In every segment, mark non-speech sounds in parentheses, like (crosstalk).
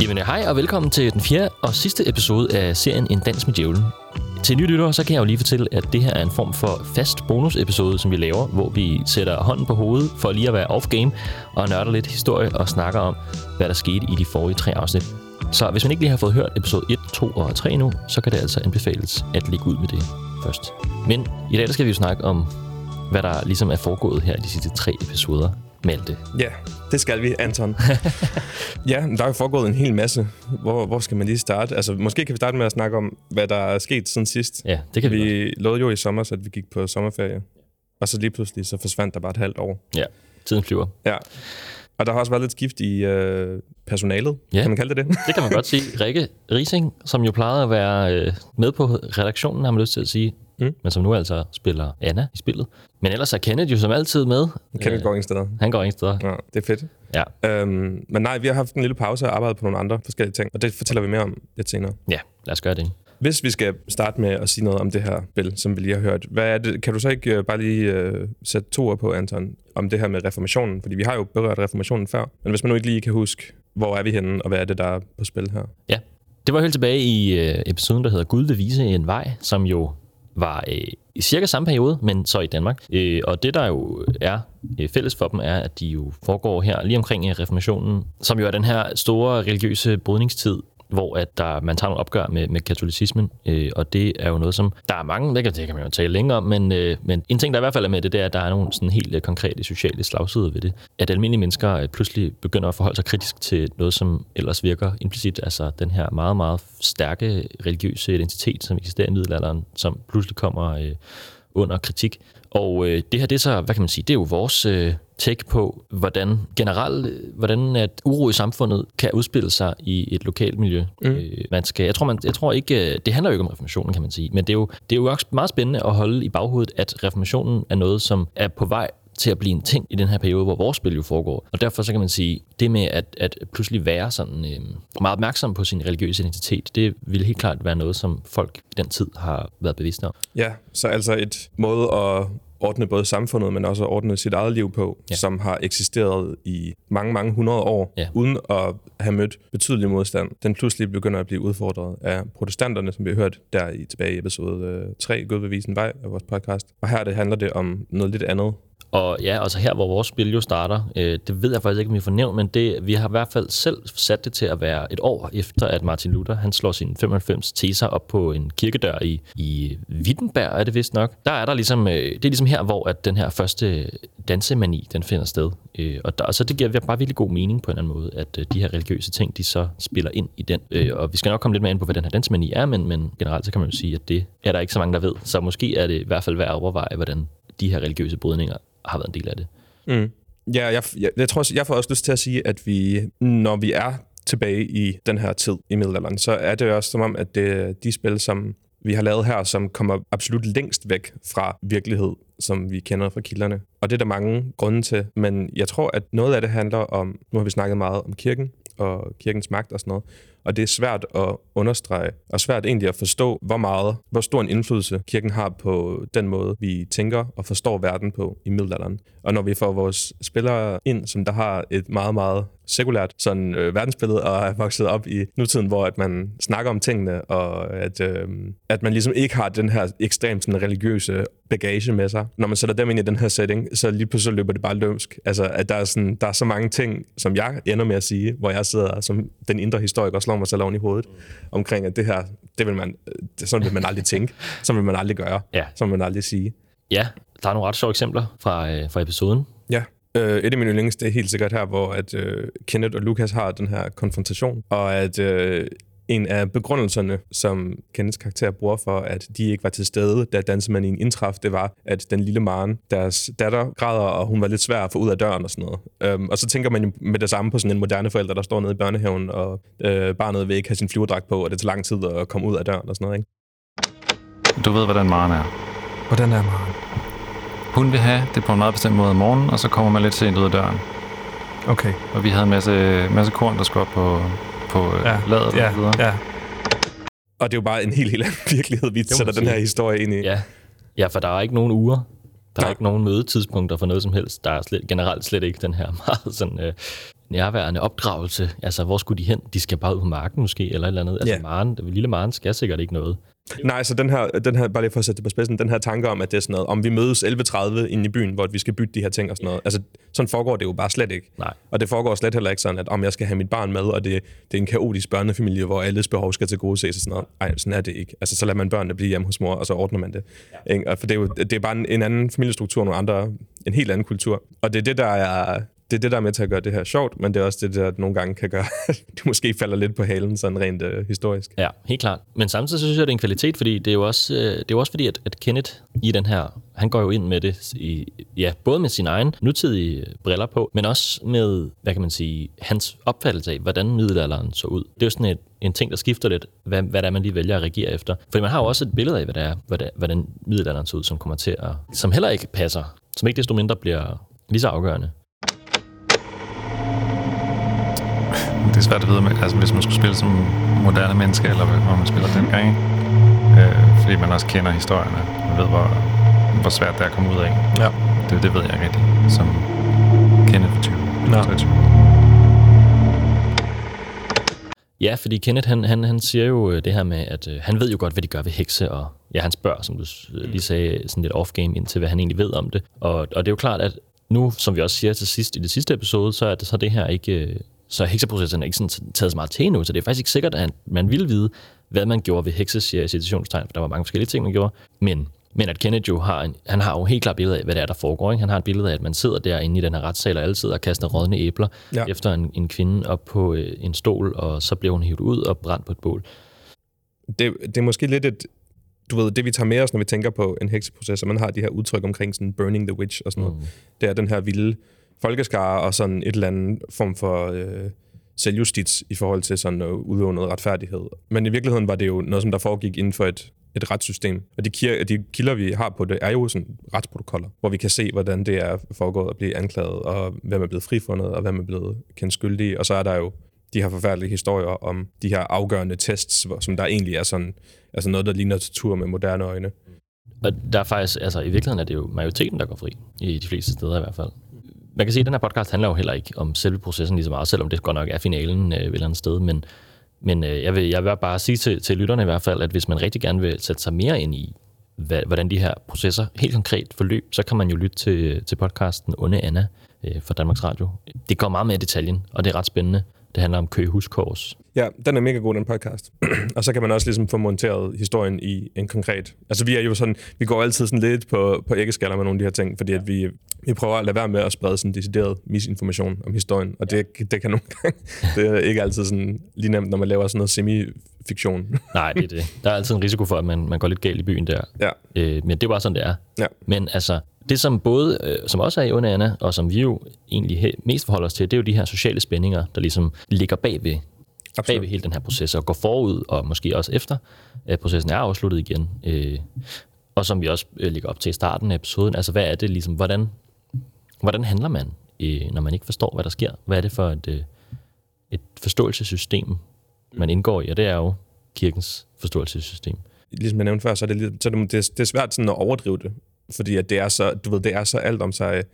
Jamen hej og velkommen til den fjerde og sidste episode af serien En Dans med Djævlen. Til nye lyttere, så kan jeg jo lige fortælle, at det her er en form for fast bonusepisode, som vi laver, hvor vi sætter hånden på hovedet for lige at være off-game og nørder lidt historie og snakker om, hvad der skete i de forrige tre afsnit. Så hvis man ikke lige har fået hørt episode 1, 2 og 3 nu, så kan det altså anbefales at ligge ud med det først. Men i dag skal vi jo snakke om, hvad der ligesom er foregået her i de sidste tre episoder. Malte. Ja, det skal vi, Anton. (laughs) ja, der er jo foregået en hel masse. Hvor, hvor skal man lige starte? Altså, måske kan vi starte med at snakke om, hvad der er sket siden sidst. Ja, det kan vi, vi Vi lovede jo i sommer, så at vi gik på sommerferie. Og så lige pludselig, så forsvandt der bare et halvt år. Ja, tiden flyver. Ja. Og der har også været lidt skift i øh, personalet, Ja. kan man kalde det det? Det kan man godt sige. Rikke Rising, som jo plejede at være øh, med på redaktionen, har man lyst til at sige, Mm. men som nu altså spiller Anna i spillet. Men ellers er Kenneth jo som altid med. Kenneth går ingen steder. Han går ingen steder. Ja, det er fedt. Ja. Øhm, men nej, vi har haft en lille pause og arbejdet på nogle andre forskellige ting, og det fortæller vi mere om lidt senere. ja, lad os gøre det. Hvis vi skal starte med at sige noget om det her spil, som vi lige har hørt, hvad er det, kan du så ikke øh, bare lige øh, sætte to ord på, Anton, om det her med reformationen? Fordi vi har jo berørt reformationen før, men hvis man nu ikke lige kan huske, hvor er vi henne, og hvad er det, der er på spil her? Ja, det var helt tilbage i øh, episoden, der hedder Gud vil vise en vej, som jo var øh, i cirka samme periode, men så i Danmark. Øh, og det, der jo er øh, fælles for dem, er, at de jo foregår her lige omkring øh, reformationen, som jo er den her store religiøse brydningstid, hvor at der, man tager nogle opgør med, med katolicismen, øh, og det er jo noget, som der er mange, det kan, det kan man jo tale længere om, men, øh, men en ting, der i hvert fald er med det, det er, at der er nogle sådan helt øh, konkrete sociale slagsider ved det. At almindelige mennesker øh, pludselig begynder at forholde sig kritisk til noget, som ellers virker implicit, altså den her meget, meget stærke religiøse identitet, som eksisterer i middelalderen, som pludselig kommer øh, under kritik. Og øh, det her, det er så, hvad kan man sige, det er jo vores øh, take på, hvordan generelt, hvordan at uro i samfundet kan udspille sig i et lokalt miljø. Mm. Øh, man skal, jeg tror, man, jeg tror ikke, øh, det handler jo ikke om reformationen, kan man sige, men det er jo, det er jo også meget spændende at holde i baghovedet, at reformationen er noget, som er på vej til at blive en ting i den her periode, hvor vores spil jo foregår. Og derfor så kan man sige, det med at, at pludselig være sådan øh, meget opmærksom på sin religiøse identitet, det vil helt klart være noget, som folk i den tid har været bevidste om. Ja, så altså et måde at ordne både samfundet, men også ordne sit eget liv på, Ja. som har eksisteret i mange, mange hundrede år, Ja. uden at have mødt betydelig modstand. Den pludselig begynder at blive udfordret af protestanterne, som vi har hørt der i, tilbage i episode øh, 3, Gud vil vise en vej af vores podcast. Og her det handler det om noget lidt andet. Og ja, altså her, hvor vores spil jo starter, øh, det ved jeg faktisk ikke, om vi får nævnt, men det, vi har i hvert fald selv sat det til at være et år efter, at Martin Luther han slår sine 95 teser op på en kirkedør i, i Wittenberg, er det vist nok. Der er der ligesom, øh, det er ligesom her, hvor at den her første dansemani, den finder sted. Øh, og der, så det giver bare virkelig god mening på en eller anden måde, at øh, de her religiøse ting, de så spiller ind i den. Øh, og vi skal nok komme lidt mere ind på, hvad den her dansemani er, men, men generelt så kan man jo sige, at det er der ikke så mange, der ved. Så måske er det i hvert fald værd at overveje, hvordan de her religiøse brydninger har været en del af det. Mm. Ja, jeg, jeg, jeg tror også, jeg får også lyst til at sige, at vi, når vi er tilbage i den her tid i middelalderen, så er det også som om, at det de spil, som vi har lavet her, som kommer absolut længst væk fra virkelighed, som vi kender fra kilderne. Og det er der mange grunde til, men jeg tror, at noget af det handler om, nu har vi snakket meget om kirken og kirkens magt og sådan noget, og det er svært at understrege, og svært egentlig at forstå, hvor meget, hvor stor en indflydelse kirken har på den måde, vi tænker og forstår verden på i middelalderen. Og når vi får vores spillere ind, som der har et meget, meget sekulært sådan, øh, verdensbillede og er vokset op i nutiden, hvor at man snakker om tingene, og at, øh, at man ligesom ikke har den her ekstremt sådan, religiøse bagage med sig. Når man sætter dem ind i den her setting, så lige pludselig løber det bare lømsk. Altså, at der er, sådan, der er så mange ting, som jeg ender med at sige, hvor jeg sidder som den indre historiker og slår mig selv oven i hovedet, omkring at det her, det vil man, det, sådan vil man aldrig tænke, (laughs) sådan vil man aldrig gøre, Ja. sådan vil man aldrig sige. Ja, der er nogle ret sjove eksempler fra, øh, fra episoden. Ja. Øh, et af mine yndlings, det er helt sikkert her, hvor at, øh, Kenneth og Lukas har den her konfrontation, og at øh, en af begrundelserne, som Kenneths karakter bruger for, at de ikke var til stede, da dansemanien indtraf, det var, at den lille Maren, deres datter, græder, og hun var lidt svær at få ud af døren og sådan noget. Øhm, og så tænker man jo med det samme på sådan en moderne forælder, der står nede i børnehaven, og øh, barnet vil ikke have sin flyverdragt på, og det tager lang tid at komme ud af døren og sådan noget, ikke? Du ved, hvordan Maren er. Hvordan er Maren? Hun vil have det på en meget bestemt måde om morgenen, og så kommer man lidt sent ud af døren. Okay. Og vi havde en masse, masse korn, der skulle op på, på ja. Ja, ladet og så videre. ja. Og det er jo bare en helt, helt anden virkelighed, vi sætter den her historie ind i. Ja. ja, for der er ikke nogen uger. Der er Nej. ikke nogen mødetidspunkter for noget som helst. Der er slet, generelt slet ikke den her meget sådan, øh, nærværende opdragelse. Altså, hvor skulle de hen? De skal bare ud på marken måske, eller et eller andet. Altså, Ja. Maren, lille Maren skal sikkert ikke noget. Nej, så den her, den her, bare lige for at sætte det på spidsen, den her tanke om, at det er sådan noget, om vi mødes 11.30 inde i byen, hvor vi skal bytte de her ting og sådan noget. Altså, sådan foregår det jo bare slet ikke. Nej. Og det foregår slet heller ikke sådan, at om jeg skal have mit barn med, og det, det er en kaotisk børnefamilie, hvor alles behov skal til gode ses og sådan noget. Ej, sådan er det ikke. Altså, så lader man børnene blive hjemme hos mor, og så ordner man det. Ja. For det er jo det er bare en, en anden familiestruktur, nogle andre, en helt anden kultur. Og det er det, der er, det er det, der er med til at gøre det her sjovt, men det er også det, der nogle gange kan gøre, at (laughs) du måske falder lidt på halen, sådan rent øh, historisk. Ja, helt klart. Men samtidig så synes jeg, det er en kvalitet, fordi det er jo også, øh, det er jo også fordi, at, at Kenneth i den her, han går jo ind med det, i, ja, både med sin egen nutidige briller på, men også med, hvad kan man sige, hans opfattelse af, hvordan middelalderen så ud. Det er jo sådan et, en ting, der skifter lidt, hvad, hvad det er, man lige vælger at reagere efter. For man har jo også et billede af, hvad det er, hvad det, hvordan middelalderen så ud, som kommer til at, som heller ikke passer, som ikke desto mindre bliver lige så afgørende. Det er svært at vide, med, altså, hvis man skulle spille som moderne menneske, eller hvor man spiller dengang. ikke? Øh, fordi man også kender historierne, og ved, hvor, hvor svært det er at komme ud af. Ja. Det, det ved jeg ikke rigtig, som Kenneth for 20. Nå. 23. Ja, fordi Kenneth, han, han, han siger jo øh, det her med, at øh, han ved jo godt, hvad de gør ved hekse, og ja, han spørger, som du øh, lige sagde, sådan lidt off-game ind til, hvad han egentlig ved om det. Og, og det er jo klart, at nu, som vi også siger til sidst i det sidste episode, så er det så det her ikke... Så er hekseprocessen ikke sådan taget så meget til endnu, så det er faktisk ikke sikkert, at man ville vide, hvad man gjorde ved hekse, siger jeg citationstegn, for der var mange forskellige ting, man gjorde. Men, men at Kenneth jo har, en, han har jo helt klart billede af, hvad det er, der foregår. Ikke? Han har et billede af, at man sidder derinde i den her retssal, og sidder og kaster rådne æbler Ja. efter en, en kvinde op på øh, en stol, og så bliver hun hivet ud og brændt på et bål. det, det er måske lidt et, du ved, det vi tager med os, når vi tænker på en hekseproces, og man har de her udtryk omkring sådan burning the witch og sådan noget, Mm. det er den her vilde folkeskare og sådan et eller andet form for øh, selvjustits i forhold til sådan at udøve noget retfærdighed. Men i virkeligheden var det jo noget, som der foregik inden for et, et retssystem. Og de, kir- de kilder, vi har på det, er jo sådan retsprotokoller, hvor vi kan se, hvordan det er foregået at blive anklaget, og hvem er blevet frifundet, og hvem er blevet kendt skyldig. Og så er der jo de her forfærdelige historier om de her afgørende tests, som der egentlig er sådan, altså noget, der ligner tortur med moderne øjne. Og der er faktisk, altså i virkeligheden er det jo majoriteten, der går fri, i de fleste steder i hvert fald. Man kan sige, at den her podcast handler jo heller ikke om selve processen lige så meget, selvom det godt nok er finalen øh, et eller andet sted, men, men øh, jeg, vil, jeg vil bare sige til, til lytterne i hvert fald, at hvis man rigtig gerne vil sætte sig mere ind i, hvad, hvordan de her processer helt konkret forløb, så kan man jo lytte til, til podcasten Onde Anna øh, fra Danmarks Radio. Det går meget mere i detaljen, og det er ret spændende. Det handler om Køge Huskors. Ja, den er mega god, den podcast. (clears throat) og så kan man også ligesom få monteret historien i en konkret... Altså vi er jo sådan, vi går altid sådan lidt på, på æggeskaller med nogle af de her ting, fordi at vi, vi prøver at lade være med at sprede sådan decideret misinformation om historien, og det, det kan nogle gange, (laughs) det er ikke altid sådan lige nemt, når man laver sådan noget semi-fiktion. (laughs) Nej, det er det. Der er altid en risiko for, at man, man går lidt galt i byen der. ja, Øh, men det er bare sådan, det er. Ja. Men altså, det som både, øh, som også er i Onde Anna, og som vi jo egentlig mest forholder os til, det er jo de her sociale spændinger, der ligesom ligger bagved, absolut. bagved hele den her proces, og går forud, og måske også efter, at processen er afsluttet igen. Øh, og som vi også øh, ligger op til i starten af episoden, altså hvad er det ligesom, hvordan, hvordan handler man, øh, når man ikke forstår, hvad der sker? Hvad er det for et, øh, et forståelsessystem, man indgår i? Og det er jo kirkens forståelsessystem. Ligesom jeg nævnte før, så er det, lidt- så er det, er, det er svært sådan at overdrive det, fordi at det er så, du ved, det er så alt om sig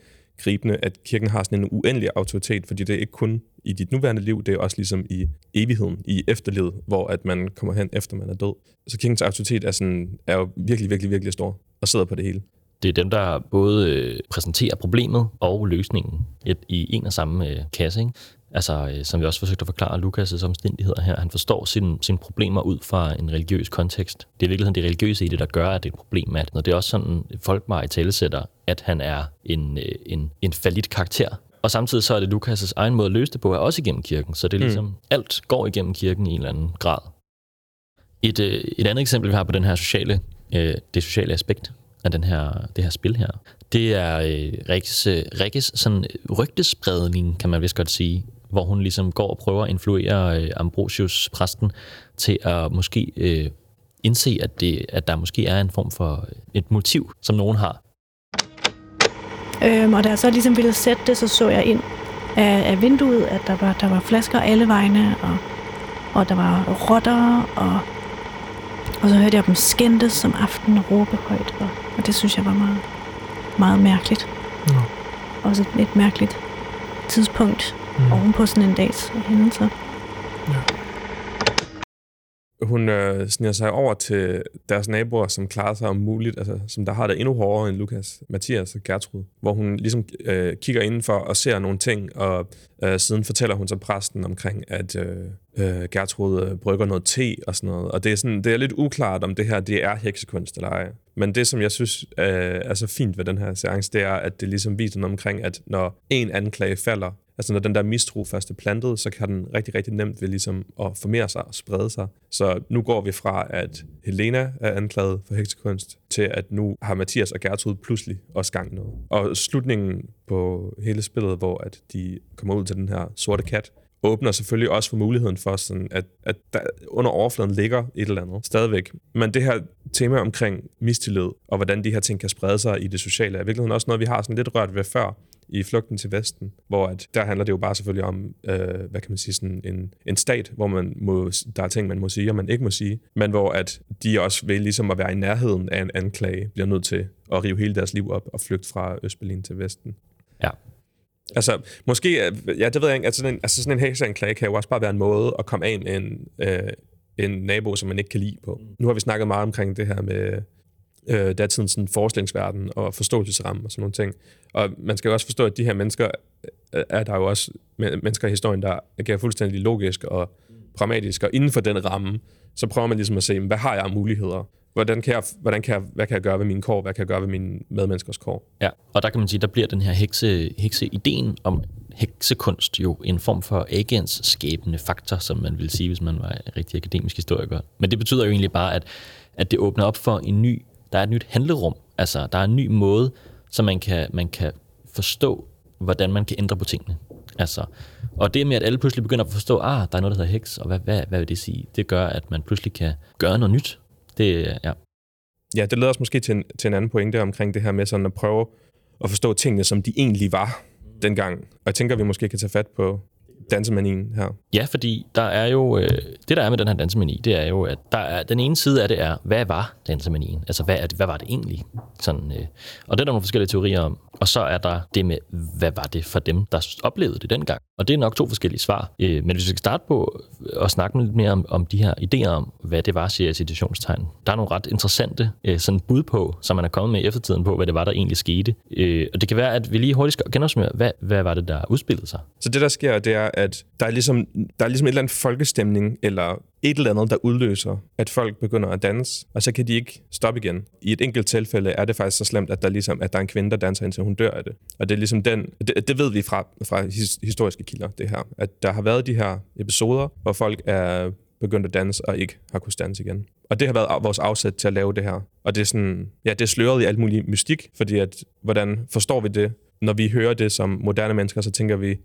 gribende, at kirken har sådan en uendelig autoritet, fordi det er ikke kun i dit nuværende liv, det er også ligesom i evigheden, i efterlivet, hvor at man kommer hen efter man er død. Så kirkens autoritet er, sådan, er jo virkelig, virkelig, virkelig stor og sidder på det hele. Det er dem, der både øh, præsenterer problemet og løsningen i, i en og samme øh, kasse. Ikke? Altså, øh, som vi også forsøgte at forklare Lukas' omstændigheder her, han forstår sine, sine problemer ud fra en religiøs kontekst. Det er i virkeligheden det religiøse i det, der gør, at det er et problem. At, når det er også sådan, folk meget i talesætter, at han er en, øh, en, en falit karakter. Og samtidig så er det Lukas' egen måde at løse det på, er også igennem kirken. Så det er ligesom, mm. alt går igennem kirken i en eller anden grad. Et, øh, et andet eksempel, vi har på den her sociale, øh, det sociale aspekt af den her, det her spil her, det er øh, Rikkes, øh, Rikkes sådan rygtespredning, kan man vist godt sige, hvor hun ligesom går og prøver at influere øh, Ambrosius, præsten, til at måske øh, indse, at, det, at der måske er en form for et motiv, som nogen har. Øhm, og da jeg så ligesom ville sætte det, så så jeg ind af, af vinduet, at der var, der var flasker alle vegne, og, og der var rotter, og, og så hørte jeg dem skændtes som aften og råbe højt, og, og det synes jeg var meget, meget mærkeligt. Nå. Også et, et mærkeligt tidspunkt mm. oven på sådan en dags hændelser. Hun øh, sniger sig over til deres naboer, som klarer sig om muligt, altså som der har det endnu hårdere end Lukas, Mathias og Gertrud, hvor hun ligesom øh, kigger indenfor og ser nogle ting, og øh, siden fortæller hun så præsten omkring, at øh, øh, Gertrud øh, brygger noget te og sådan noget. Og det er, sådan, det er lidt uklart, om det her det er heksekunst eller ej. Men det, som jeg synes øh, er så fint ved den her seance, det er, at det ligesom viser noget omkring, at når en anklage falder, Altså når den der mistro først er plantet, så kan den rigtig, rigtig nemt ved ligesom at formere sig og sprede sig. Så nu går vi fra, at Helena er anklaget for heksekunst, til at nu har Mathias og Gertrud pludselig også gang noget. Og slutningen på hele spillet, hvor at de kommer ud til den her sorte kat, åbner selvfølgelig også for muligheden for, sådan, at, at der under overfladen ligger et eller andet stadigvæk. Men det her tema omkring mistillid, og hvordan de her ting kan sprede sig i det sociale, er virkeligheden også noget, vi har sådan lidt rørt ved før i Flugten til Vesten, hvor at, der handler det jo bare selvfølgelig om, øh, hvad kan man sige, sådan en, en stat, hvor man må, der er ting, man må sige, og man ikke må sige, men hvor at de også vil ligesom at være i nærheden af en anklage, bliver nødt til at rive hele deres liv op og flygte fra Østberlin til Vesten. Ja. Altså, måske, ja, det ved jeg ikke, altså sådan en, altså sådan en hekseanklage kan jo også bare være en måde at komme af med en, øh, en nabo, som man ikke kan lide på. Nu har vi snakket meget omkring det her med øh, datidens sådan, forskningsverden og forståelsesramme og sådan nogle ting. Og man skal jo også forstå, at de her mennesker, øh, er der jo også mennesker i historien, der agerer fuldstændig logisk og pragmatisk, og inden for den ramme, så prøver man ligesom at se, hvad har jeg af muligheder? Hvordan kan jeg, hvordan kan jeg, hvad kan jeg gøre ved mine kår? Hvad kan jeg gøre ved mine medmenneskers kår? Ja, og der kan man sige, der bliver den her hekse, hekse-ideen om heksekunst jo en form for agens skabende faktor, som man vil sige, hvis man var en rigtig akademisk historiker. Men det betyder jo egentlig bare, at, at det åbner op for en ny der er et nyt handlerum. Altså, der er en ny måde, så man kan, man kan forstå, hvordan man kan ændre på tingene. Altså, og det med, at alle pludselig begynder at forstå, ah, der er noget, der hedder heks, og hvad, hvad, hvad vil det sige? Det gør, at man pludselig kan gøre noget nyt. Det, ja. Ja, det leder os måske til en, til en anden pointe omkring det her med sådan at prøve at forstå tingene, som de egentlig var dengang. Og jeg tænker, at vi måske kan tage fat på dansemanien her. Ja, fordi der er jo, øh, det der er med den her dansemani, det er jo, at der er, den ene side af det er, hvad var dansemanien? Altså, hvad, er det, hvad var det egentlig? Sådan, øh, og det er der nogle forskellige teorier om. Og så er der det med, hvad var det for dem, der oplevede det dengang? Og det er nok to forskellige svar. Øh, men hvis vi skal starte på at snakke lidt mere om, om de her idéer om, hvad det var, siger jeg citationstegn. Der er nogle ret interessante øh, sådan bud på, som man er kommet med i eftertiden på, hvad det var, der egentlig skete. Øh, og det kan være, at vi lige hurtigt skal genopsummere, hvad, hvad var det, der udspillede sig? Så det, der sker, det er, at der er ligesom, der er ligesom et eller andet folkestemning, eller et eller andet, der udløser, at folk begynder at danse, og så kan de ikke stoppe igen. I et enkelt tilfælde er det faktisk så slemt, at der, ligesom, at der er en kvinde, der danser, indtil hun dør af det. Og det er ligesom den, det, det ved vi fra, fra historiske kilder, det her, at der har været de her episoder, hvor folk er begyndt at danse og ikke har kunnet danse igen. Og det har været vores afsæt til at lave det her. Og det er sådan, ja, det er sløret i alt muligt mystik, fordi at, hvordan forstår vi det? Når vi hører det som moderne mennesker, så tænker vi,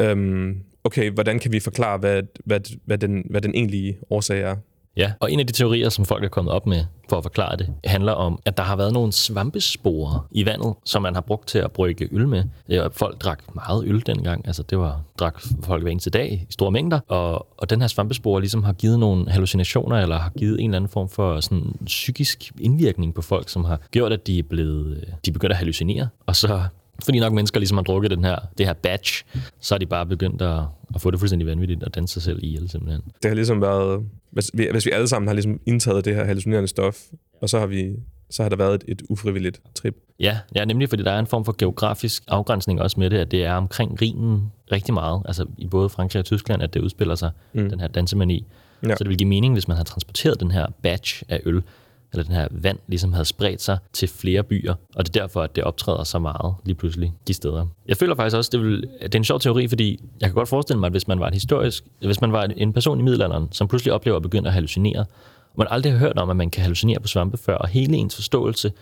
øhm, okay, hvordan kan vi forklare, hvad, hvad, hvad, den, hvad den egentlige årsag er? Ja, og en af de teorier, som folk er kommet op med for at forklare det, handler om, at der har været nogle svampesporer i vandet, som man har brugt til at brygge øl med. Folk drak meget øl dengang, altså det var drak folk hver eneste dag i store mængder, og, og den her svampespore ligesom har givet nogle hallucinationer, eller har givet en eller anden form for sådan psykisk indvirkning på folk, som har gjort, at de er blevet, øh, de er begyndt at hallucinere, og så fordi nok mennesker ligesom har drukket den her, det her batch, så er de bare begyndt at, at få det fuldstændig vanvittigt og danse sig selv ihjel simpelthen. Det har ligesom været, hvis vi, hvis vi alle sammen har ligesom indtaget det her hallucinerende stof, og så har vi så har der været et, et ufrivilligt trip. Ja, ja, nemlig fordi der er en form for geografisk afgrænsning også med det, at det er omkring Rhinen rigtig meget, altså i både Frankrig og Tyskland, at det udspiller sig, mm. den her dansemani. Ja. Så det vil give mening, hvis man har transporteret den her batch af øl eller den her vand ligesom havde spredt sig til flere byer, og det er derfor, at det optræder så meget lige pludselig de steder. Jeg føler faktisk også, det, vil, det er en sjov teori, fordi jeg kan godt forestille mig, at hvis man var en historisk, hvis man var en person i middelalderen, som pludselig oplever at begynde at hallucinere, og man aldrig har hørt om, at man kan hallucinere på svampe før, og hele ens forståelse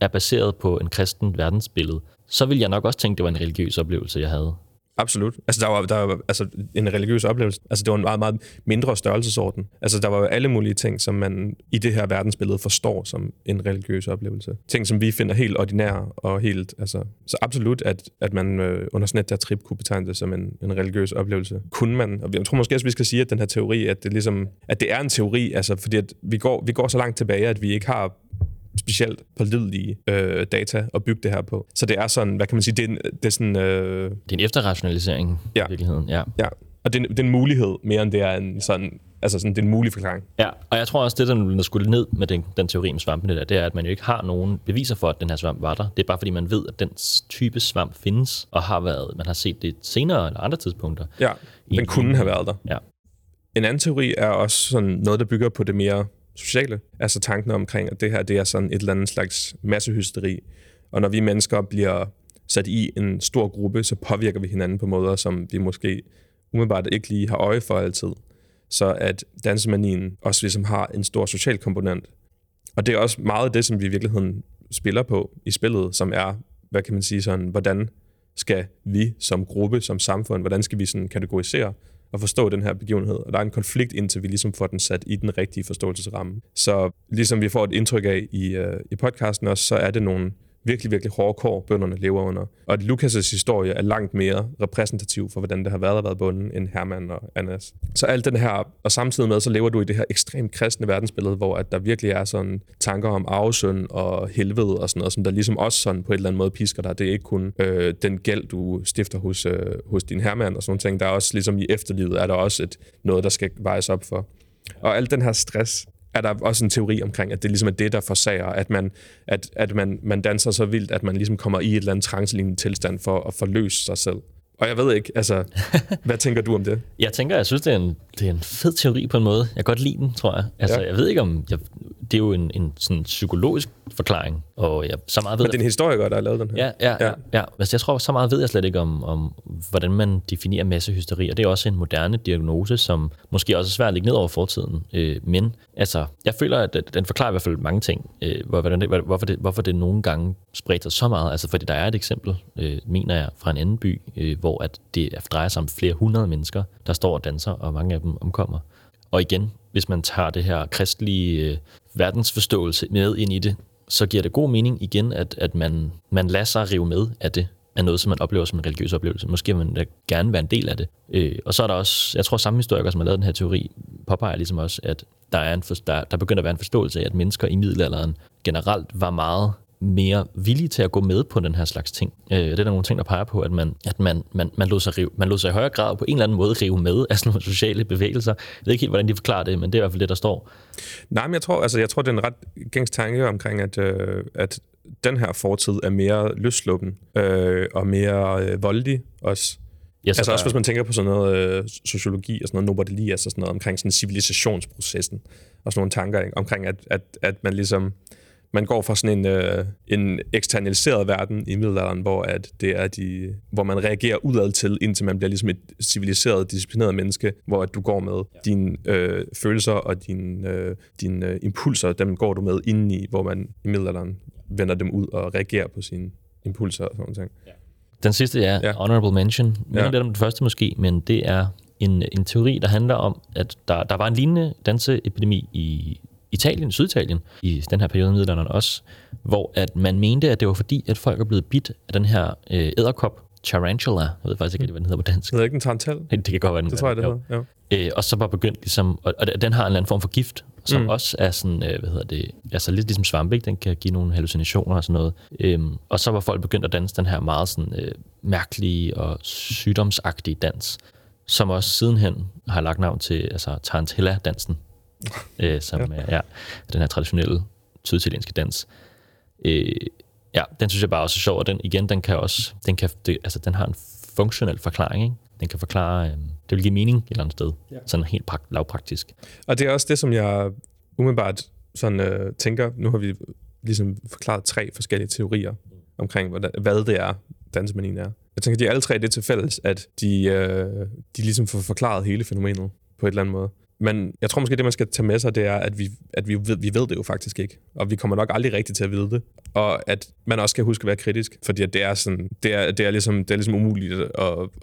er baseret på en kristen verdensbillede, så vil jeg nok også tænke, at det var en religiøs oplevelse, jeg havde. Absolut. Altså, der var, der var altså, en religiøs oplevelse. Altså, det var en meget, meget mindre størrelsesorden. Altså, der var jo alle mulige ting, som man i det her verdensbillede forstår som en religiøs oplevelse. Ting, som vi finder helt ordinære og helt... Altså, så absolut, at, at man øh, under sådan et der trip kunne betegne det som en, en religiøs oplevelse. Kunne man... Og jeg tror måske også, vi skal sige, at den her teori, at det, ligesom, at det er en teori, altså, fordi at vi, går, vi går så langt tilbage, at vi ikke har specielt pålidelige øh, data at bygge det her på. Så det er sådan, hvad kan man sige, det er, det er sådan... Øh, Det er en efterrationalisering Ja. i virkeligheden. Ja. ja, og det er, en- det er en mulighed mere end det er en sådan... Altså sådan, det er en mulig forklaring. Ja, og jeg tror også, det, der skulle ned med den, den teori med svampene der, det er, at man jo ikke har nogen beviser for, at den her svamp var der. Det er bare, fordi man ved, at den type svamp findes, og har været, man har set det senere eller andre tidspunkter. Ja, den kunne have været der. Ja. En anden teori er også sådan noget, der bygger på det mere sociale. Altså tanken omkring, at det her det er sådan et eller andet slags massehysteri. Og når vi mennesker bliver sat i en stor gruppe, så påvirker vi hinanden på måder, som vi måske umiddelbart ikke lige har øje for altid. Så at dansemanien også ligesom har en stor social komponent. Og det er også meget det, som vi i virkeligheden spiller på i spillet, som er, hvad kan man sige, sådan, hvordan skal vi som gruppe, som samfund, hvordan skal vi sådan kategorisere at forstå den her begivenhed. Og der er en konflikt, indtil vi ligesom får den sat i den rigtige forståelsesramme. Så ligesom vi får et indtryk af i, øh, i podcasten også, så er det nogle virkelig, virkelig hårde kår, bønderne lever under. Og at Lukas' historie er langt mere repræsentativ for, hvordan det har været at være bunden, end Herman og Annas. Så alt den her, og samtidig med, så lever du i det her ekstremt kristne verdensbillede, hvor at der virkelig er sådan tanker om arvesøn og helvede og sådan noget, som der ligesom også sådan på et eller andet måde pisker dig. Det er ikke kun øh, den gæld, du stifter hos, øh, hos din hermand og sådan ting. Der er også ligesom i efterlivet, er der også et, noget, der skal vejes op for. Og al den her stress, er der også en teori omkring, at det ligesom er det, der forsager, at man, at, at man, man danser så vildt, at man ligesom kommer i et eller andet trancelignende tilstand for at forløse sig selv. Og jeg ved ikke, altså, (laughs) hvad tænker du om det? Jeg tænker, jeg synes, det er, en, det er en fed teori på en måde. Jeg kan godt lide den, tror jeg. Altså, Ja. jeg ved ikke om... Jeg, det er jo en, en sådan psykologisk forklaring, og jeg, så meget ved Men det er en historiker, der har lavet den her. Ja, ja, Ja. ja. Altså, jeg tror, så meget ved jeg slet ikke om, om, hvordan man definerer massehysteri, og det er også en moderne diagnose, som måske også er svært at lægge ned over fortiden. Øh, men altså, jeg føler, at den forklarer i hvert fald mange ting, øh, hvor- hvordan det, hvor- hvorfor, det, hvorfor det nogle gange spreder sig så meget. Altså, fordi der er et eksempel, øh, mener jeg, fra en anden by, øh, hvor at det drejer sig om flere hundrede mennesker, der står og danser, og mange af dem omkommer. Og igen, hvis man tager det her kristelige øh, verdensforståelse med ind i det, så giver det god mening igen, at, at man, man lader sig rive med af det, af noget, som man oplever som en religiøs oplevelse. Måske vil man da gerne være en del af det. Øh, og så er der også, jeg tror samme historiker, som har lavet den her teori, påpeger ligesom også, at der, er en for, der, der begynder at være en forståelse af, at mennesker i middelalderen generelt var meget mere villige til at gå med på den her slags ting. Øh, det er der nogle ting, der peger på, at man, at man, man, man, lod sig rive, man lod sig i højere grad på en eller anden måde rive med af sådan nogle sociale bevægelser. Jeg ved ikke helt, hvordan de forklarer det, men det er i hvert fald det, der står. Nej, men jeg tror, altså, jeg tror, det er en ret gængs tanke omkring, at, øh, at den her fortid er mere løsluppen øh, og mere øh, voldig også. Ja, så Altså der, også hvis man tænker på sådan noget øh, sociologi og sådan noget Nobel Elias og sådan noget omkring sådan civilisationsprocessen og sådan nogle tanker ikke? omkring, at, at, at man ligesom man går fra sådan en, øh, en eksternaliseret verden i middelalderen, hvor, at det er de, hvor man reagerer udad til, indtil man bliver ligesom et civiliseret, disciplineret menneske, hvor at du går med ja. dine øh, følelser og dine, øh, dine øh, impulser, dem går du med indeni, hvor man i middelalderen vender dem ud og reagerer på sine impulser og sådan noget. Den sidste er Ja. ja. honorable mention. Minder Ja. lidt om den første måske, men det er en, en teori, der handler om, at der, der var en lignende danseepidemi i Italien, Syditalien, i den her periode i middelalderen også, hvor at man mente, at det var fordi, at folk er blevet bidt af den her øh, æderkop, tarantula, jeg ved faktisk ikke, hvad den hedder på dansk. Jeg ved ikke, en tarantel? Det kan godt være, den Det tror jeg, det hedder. Ja. Øh, og så var begyndt ligesom, og, og den har en eller anden form for gift, som mm. også er sådan, øh, hvad hedder det, altså lidt ligesom svampe, ikke? den kan give nogle hallucinationer og sådan noget. Øhm, og så var folk begyndt at danse den her meget sådan øh, mærkelige og sygdomsagtige dans, som også sidenhen har lagt navn til altså Tarantella-dansen, øh, som Ja. er den her traditionelle syditalienske dans. Øh, ja, den synes jeg bare også er sjov, og den, igen, den kan også, den, kan, det, altså, den har en funktionel forklaring, ikke? Den kan forklare, øh, det vil give mening et eller andet sted, ja. sådan helt prakt, lavpraktisk. Og det er også det, som jeg umiddelbart sådan, øh, tænker. Nu har vi ligesom forklaret tre forskellige teorier omkring, hvordan, hvad det er, dansemanien er. Jeg tænker, de alle tre det til fælles, at de, øh, de ligesom får forklaret hele fænomenet på et eller andet måde. Men jeg tror måske, det man skal tage med sig, det er, at vi, at vi, ved, vi ved det jo faktisk ikke. Og vi kommer nok aldrig rigtigt til at vide det. Og at man også skal huske at være kritisk, fordi at det er, sådan, det er, det er, ligesom, det er ligesom umuligt at,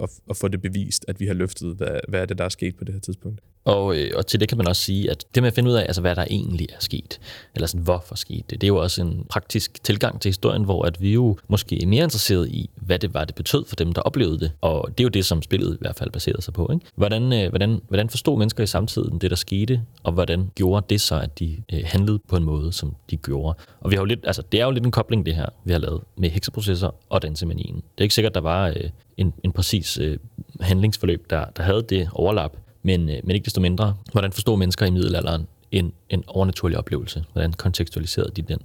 at, at få det bevist, at vi har løftet, hvad, hvad er det, der er sket på det her tidspunkt. Og, øh, og til det kan man også sige, at det med at finde ud af, altså, hvad der egentlig er sket, eller sådan, hvorfor skete det, det er jo også en praktisk tilgang til historien, hvor at vi jo måske er mere interesseret i, hvad det var, det betød for dem, der oplevede det. Og det er jo det, som spillet i hvert fald baserede sig på. Ikke? Hvordan, øh, hvordan, hvordan forstod mennesker i samtiden fortiden, det der skete, og hvordan gjorde det så, at de øh, handlede på en måde, som de gjorde. Og vi har jo lidt, altså, det er jo lidt en kobling, det her, vi har lavet med hekseprocesser og dansemanien. Det er ikke sikkert, der var øh, en, en præcis øh, handlingsforløb, der, der havde det overlap, men, øh, men ikke desto mindre, hvordan forstod mennesker i middelalderen en, en overnaturlig oplevelse? Hvordan kontekstualiserede de den?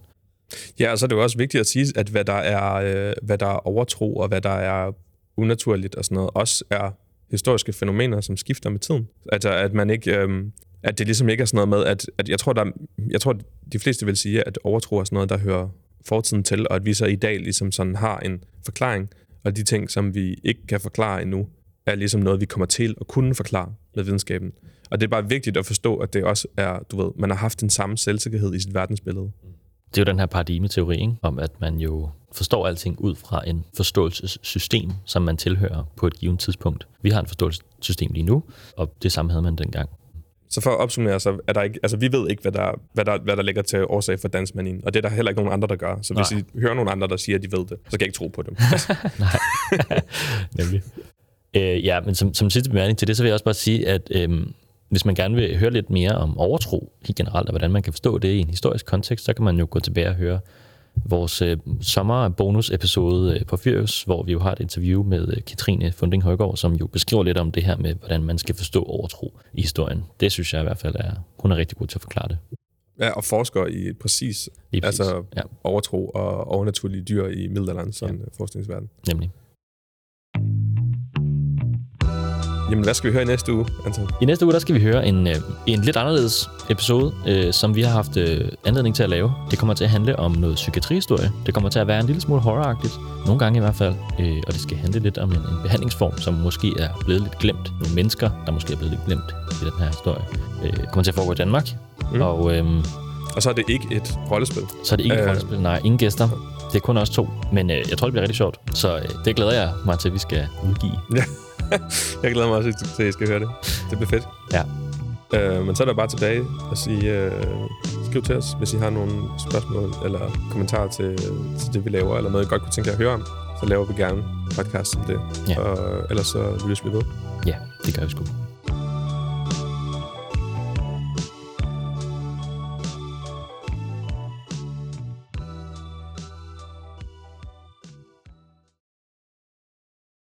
Ja, og så er det jo også vigtigt at sige, at hvad der er, øh, hvad der er overtro, og hvad der er unaturligt og sådan noget, også er historiske fænomener, som skifter med tiden. Altså, at man ikke... Øhm, at det ligesom ikke er sådan noget med, at, at jeg, tror, der, jeg tror, de fleste vil sige, at overtro er sådan noget, der hører fortiden til, og at vi så i dag ligesom sådan har en forklaring, og de ting, som vi ikke kan forklare endnu, er ligesom noget, vi kommer til at kunne forklare med videnskaben. Og det er bare vigtigt at forstå, at det også er, du ved, man har haft den samme selvsikkerhed i sit verdensbillede. Mm. Det er jo den her paradigmeteori, ikke? om at man jo forstår alting ud fra en forståelsessystem, som man tilhører på et givet tidspunkt. Vi har et forståelsessystem lige nu, og det samme havde man dengang. Så for at opsummere, så er der ikke, altså vi ved ikke, hvad der, hvad der, hvad der ligger til årsag for dansmanien, og det er der heller ikke nogen andre, der gør. Så hvis Nej. I hører nogen andre, der siger, at de ved det, så kan jeg ikke tro på dem. (laughs) Nej, (laughs) nemlig. Øh, ja, men som, som sidste bemærkning til det, så vil jeg også bare sige, at øh, hvis man gerne vil høre lidt mere om overtro helt generelt, og hvordan man kan forstå det i en historisk kontekst, så kan man jo gå tilbage og høre vores øh, sommerbonus-episode øh, på Fyrus, hvor vi jo har et interview med øh, Katrine Funding Højgaard, som jo beskriver lidt om det her med, hvordan man skal forstå overtro i historien. Det synes jeg i hvert fald er, hun er rigtig god til at forklare det. Ja, og forsker i præcis, præcis altså ja. overtro og overnaturlige dyr i middelalderen, sådan ja. forskningsverden. Nemlig. Jamen, hvad skal vi høre i næste uge, Anton? I næste uge, der skal vi høre en, øh, en lidt anderledes episode, øh, som vi har haft øh, anledning til at lave. Det kommer til at handle om noget psykiatrihistorie. Det kommer til at være en lille smule horroragtigt, nogle gange i hvert fald. Øh, og det skal handle lidt om en, en behandlingsform, som måske er blevet lidt glemt. Nogle mennesker, der måske er blevet lidt glemt i den her historie. Øh, kommer til at foregå i Danmark. Mm. Og, øh, og så er det ikke et rollespil? Så er det ikke øh, et rollespil, nej. Ingen gæster. Det er kun os to. Men øh, jeg tror, det bliver rigtig sjovt. Så øh, det glæder jeg mig til, at vi skal udgive. Ja. (laughs) jeg glæder mig også til, at I skal høre det. Det bliver fedt. Ja. Øh, men så er der bare tilbage at sige, øh, skriv til os, hvis I har nogle spørgsmål eller kommentarer til, til det, vi laver, eller noget, I godt kunne tænke jer at høre om. Så laver vi gerne podcast om det. Ja. Og ellers så lyttes vi ved. Ja, det gør vi sgu.